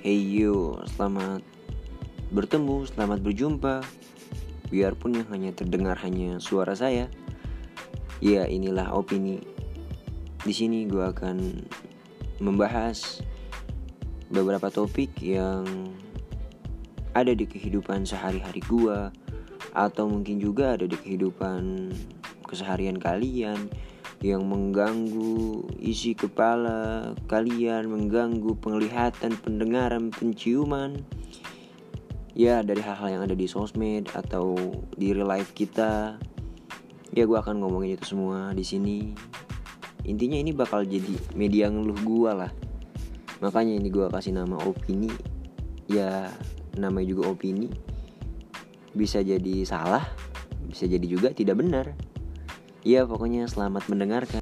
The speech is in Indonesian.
Hey you, selamat bertemu, selamat berjumpa. Biarpun yang hanya terdengar hanya suara saya. Ya, inilah opini. Di sini gue akan membahas beberapa topik yang ada di kehidupan sehari-hari gue atau mungkin juga ada di kehidupan keseharian kalian yang mengganggu isi kepala kalian, mengganggu penglihatan, pendengaran, penciuman. Ya, dari hal-hal yang ada di sosmed atau di real life kita. Ya, gue akan ngomongin itu semua di sini. Intinya ini bakal jadi media ngeluh gue lah. Makanya ini gue kasih nama opini. Ya, namanya juga opini. Bisa jadi salah, bisa jadi juga tidak benar. Ya pokoknya selamat mendengarkan